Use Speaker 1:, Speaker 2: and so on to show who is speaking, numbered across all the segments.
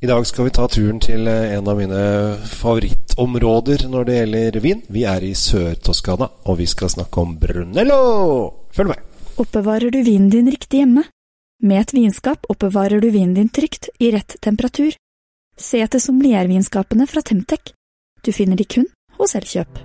Speaker 1: I dag skal vi ta turen til eh, en av mine favorittområder når det gjelder vin. Vi er i Sør-Toskana, og vi skal snakke om Brunello! Følg med!
Speaker 2: Oppbevarer du vinen din riktig hjemme? Med et vinskap oppbevarer du vinen din trygt, i rett temperatur. Se etter sommeliervinskapene fra Temtec. Du finner de kun hos Elkjøp.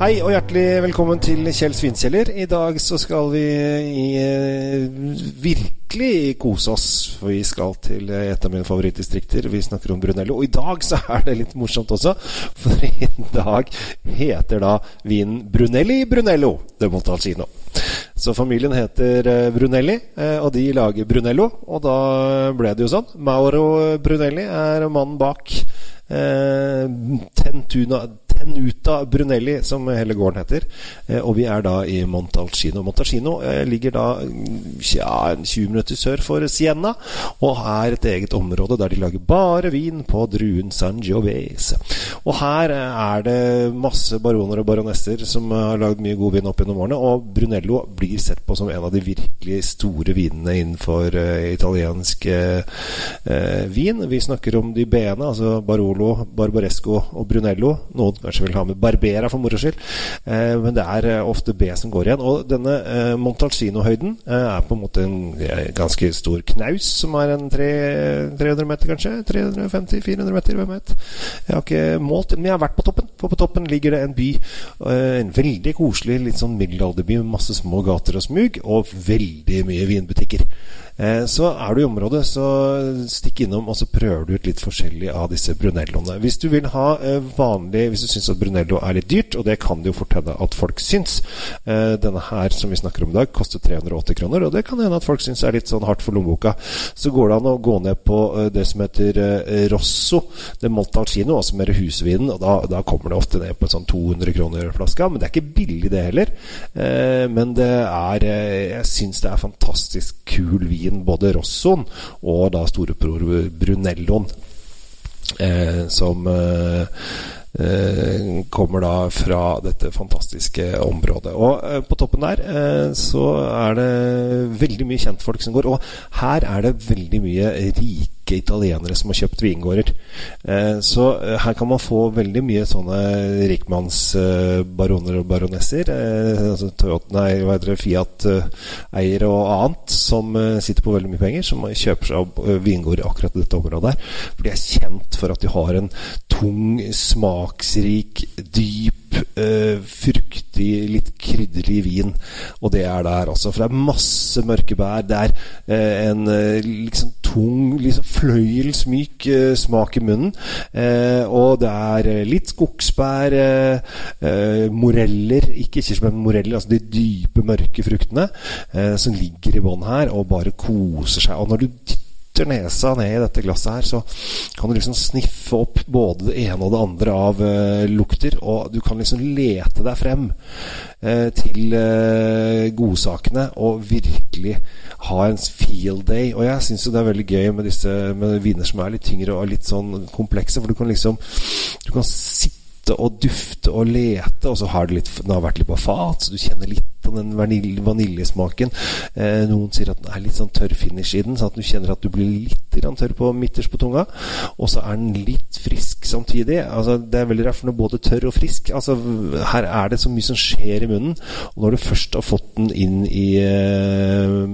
Speaker 1: Hei og hjertelig velkommen til Kjell Svinkjeller. I dag så skal vi i, eh, virkelig kose oss. For vi skal til eh, et av mine favorittdistrikter. Vi snakker om Brunello. Og i dag så er det litt morsomt også, for i dag heter da vinen Brunelli Brunello de Montalcino. Så familien heter eh, Brunelli, og de lager Brunello. Og da ble det jo sånn. Mauro Brunelli er mannen bak eh, Tentuna Tenuta Brunelli, som hele gården heter. Eh, og vi er da i Montalcino. Montalcino eh, ligger da ja, 20 minutter sør for Siena, og er et eget område der de lager bare vin på druen Sangiovese. Og her eh, er det masse baroner og baronesser som har lagd mye god vin opp gjennom årene, og Brunello blir sett på som en av de virkelig store vinene innenfor uh, italiensk uh, vin. Vi snakker om de b-ene, altså Barolo, Barbaresco og Brunello. Noen kanskje vil ha med Barbera for moro skyld. Eh, men det er eh, ofte B som går igjen. Og denne eh, Montalcino-høyden eh, er på en måte en ganske stor knaus, som er en 3, 300 meter, kanskje? 350-400 meter, hvem vet? Jeg har ikke målt, men jeg har vært på toppen. For på toppen ligger det en by. En veldig koselig, litt sånn middelalderby med masse små gater og smug, og veldig mye vinbutikker. Eh, så er du i området, så stikk innom og så prøver du ut litt forskjellig av disse brunelloene. Hvis du vil ha eh, vanlig Hvis du syns at brunello er litt dyrt, og det kan det jo fort hende at folk syns eh, Denne her som vi snakker om i dag, koster 380 kroner, og det kan hende at folk syns er litt sånn hardt for lommeboka. Så går det an å gå ned på det som heter Rosso det Montalcino, altså mer husvinen, og da, da, kommer det ofte ned på en sånn 200 kroner flaska. Men det er ikke billig, det heller. Men det er Jeg syns det er fantastisk kul vin inn både Rossoen og da storebror Brunelloen, eh, som eh, eh, kommer da fra dette fantastiske området. Og eh, på toppen der så er det veldig mye kjentfolk som går. Og her er det veldig mye rike italienere som har kjøpt vingårder. Eh, så eh, her kan man få veldig mye sånne rikmannsbaroner og baronesser. Eh, altså Toyota, nei, hva heter det, Fiat-eiere og annet som sitter på veldig mye penger, som kjøper seg opp vingårder akkurat i dette området her. For de er kjent for at de har en tung, smaksrik, dyp fruktig, litt krydderlig vin. Og det er der altså. For det er masse mørke bær. Det er uh, en uh, liksom tung, liksom fløyelsmyk smak i munnen. og det er litt skogsbær, moreller Ikke kirsebær, men moreller. Altså de dype, mørke fruktene som ligger i bånn her og bare koser seg. Og når du dytter nesa ned i dette glasset her, så kan du liksom sniffe opp både det ene og det andre av uh, lukter. Og du kan liksom lete deg frem uh, til uh, godsakene og virkelig ha en field day. Og jeg syns jo det er veldig gøy med disse med viner som er litt tyngre og litt sånn komplekse, for du kan liksom Du kan sitte og dufte og lete, og så har det, litt, det har vært litt på fat, så du kjenner litt av den vanilj, vaniljesmaken. Eh, noen sier at den er litt sånn tørr finish i den, så at du kjenner at du blir litt tørr på midterst på tunga. Og så er den litt frisk samtidig. Altså, det er veldig rart, for den er både tørr og frisk. Altså, her er det så mye som skjer i munnen. Og når du først har fått den inn i, uh,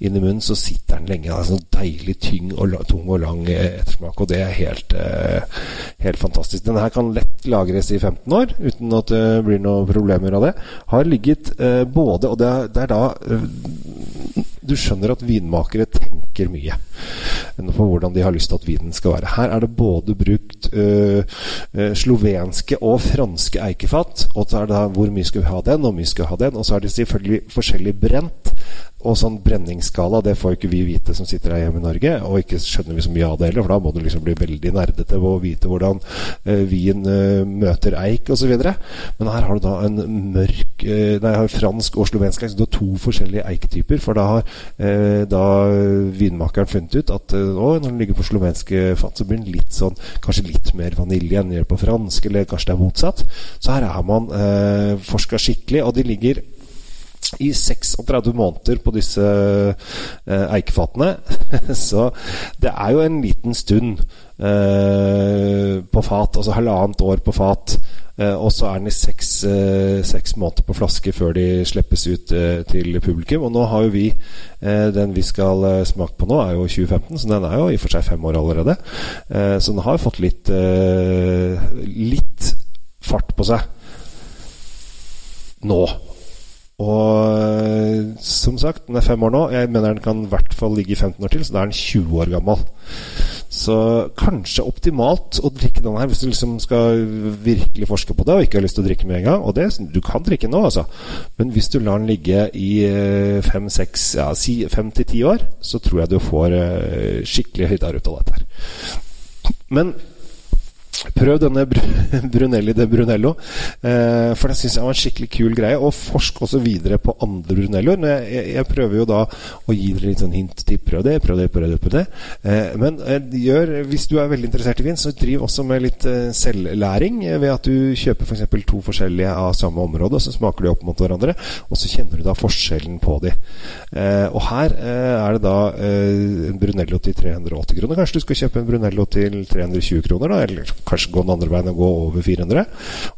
Speaker 1: inn i munnen, så sitter den lenge. Altså, deilig tyng og, tung og lang ettersmak, og det er helt, uh, helt fantastisk. Denne her kan lett lagres i 15 år uten at det blir noen problemer av det. Har ligget både Og det er, det er da Du skjønner at vinmakere tenker mye på hvordan de har lyst til at vinen skal være. Her er det både brukt uh, uh, slovenske og franske eikefat. Og så er det hvor mye skal vi ha den, og hvor mye skal vi ha den. Og så er det selvfølgelig forskjellig brent. Og sånn brenningsskala, det får ikke vi vite som sitter her hjemme i Norge. Og ikke skjønner vi så mye av det heller, for da må du liksom bli veldig nerdete på å vite hvordan eh, vin eh, møter eik osv. Men her har du da en mørk eh, Nei, har fransk og slovensk eik. Så du har to forskjellige eiktyper. For da har eh, da vinmakeren funnet ut at eh, å, når den ligger på slovenske fat, så blir den litt sånn Kanskje litt mer vanilje enn gjør på fransk, eller kanskje det er motsatt. Så her har man eh, forska skikkelig, og de ligger i 36 måneder på disse eh, eikefatene. Så det er jo en liten stund eh, på fat, altså halvannet år på fat. Eh, og så er den i seks, eh, seks, måneder på flaske før de slippes ut eh, til publikum. Og nå har jo vi eh, Den vi skal smake på nå, er jo 2015, så den er jo i og for seg fem år allerede. så den har jo fått litt, litt fart på seg nå. Og eh, som sagt, den er fem år nå. Jeg mener den kan i hvert fall ligge i 15 år til, så da er den 20 år gammel. Så kanskje optimalt å drikke denne her hvis du liksom skal virkelig forske på det og ikke har lyst til å drikke med en gang. Og det, du kan drikke nå, altså. Men hvis du lar den ligge i eh, fem, seks, ja, si fem til ti år, så tror jeg du får uh, skikkelig høyder ut av dette her. Men Prøv denne Brunelli de Brunello, eh, for det syns jeg var en skikkelig kul greie. Og forsk også videre på andre Brunelloer. Jeg, jeg, prøver jo da å gi dere litt sånn hint til prøv det, prøv det, prøv det. Prøv det. Eh, men eh, gjør, hvis du er veldig interessert i vin, så driv også med litt selvlæring ved at du kjøper f.eks. For to forskjellige av samme område, og så smaker de opp mot hverandre, og så kjenner du da forskjellen på de. Og her er det da en Brunello til 380 kroner. Kanskje du skal kjøpe en Brunello til 320 kroner, da? eller kanskje gå den andre veien og gå over 400.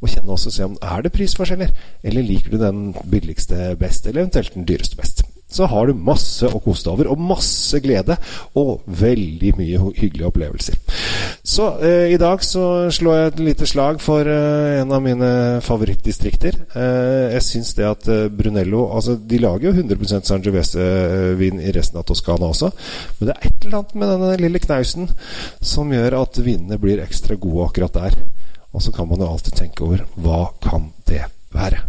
Speaker 1: Og kjenne også se om er det prisforskjeller, eller liker du den billigste best, eller eventuelt den dyreste best. Så har du masse å kose deg over, og masse glede, og veldig mye hyggelige opplevelser. Så eh, i dag så slår jeg et lite slag for eh, en av mine favorittdistrikter. Eh, jeg syns det at eh, Brunello Altså, de lager jo 100% Sangiovese-vin i resten av Toskana også, men det er et eller annet med denne lille knausen som gjør at vinene blir ekstra gode akkurat der. Og så kan man jo alltid tenke over hva kan det være?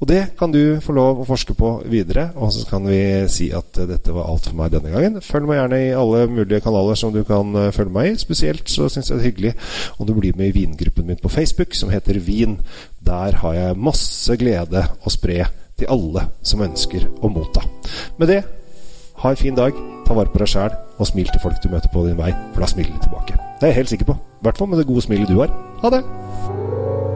Speaker 1: Og det kan du få lov å forske på videre. Og så kan vi si at dette var alt for meg denne gangen. Følg meg gjerne i alle mulige kanaler som du kan eh, følge meg i. Spesielt så syns jeg det er hyggelig om du blir med i vingruppen min på Facebook, som heter Vin. Der har jeg masse glede å spre til alle som ønsker å motta. Med det, ha en fin dag, ta vare på deg sjæl, og smil til folk du møter på din vei, for da smiler de tilbake. Det er jeg helt sikker på. I hvert fall med det gode smilet du har. Ha det!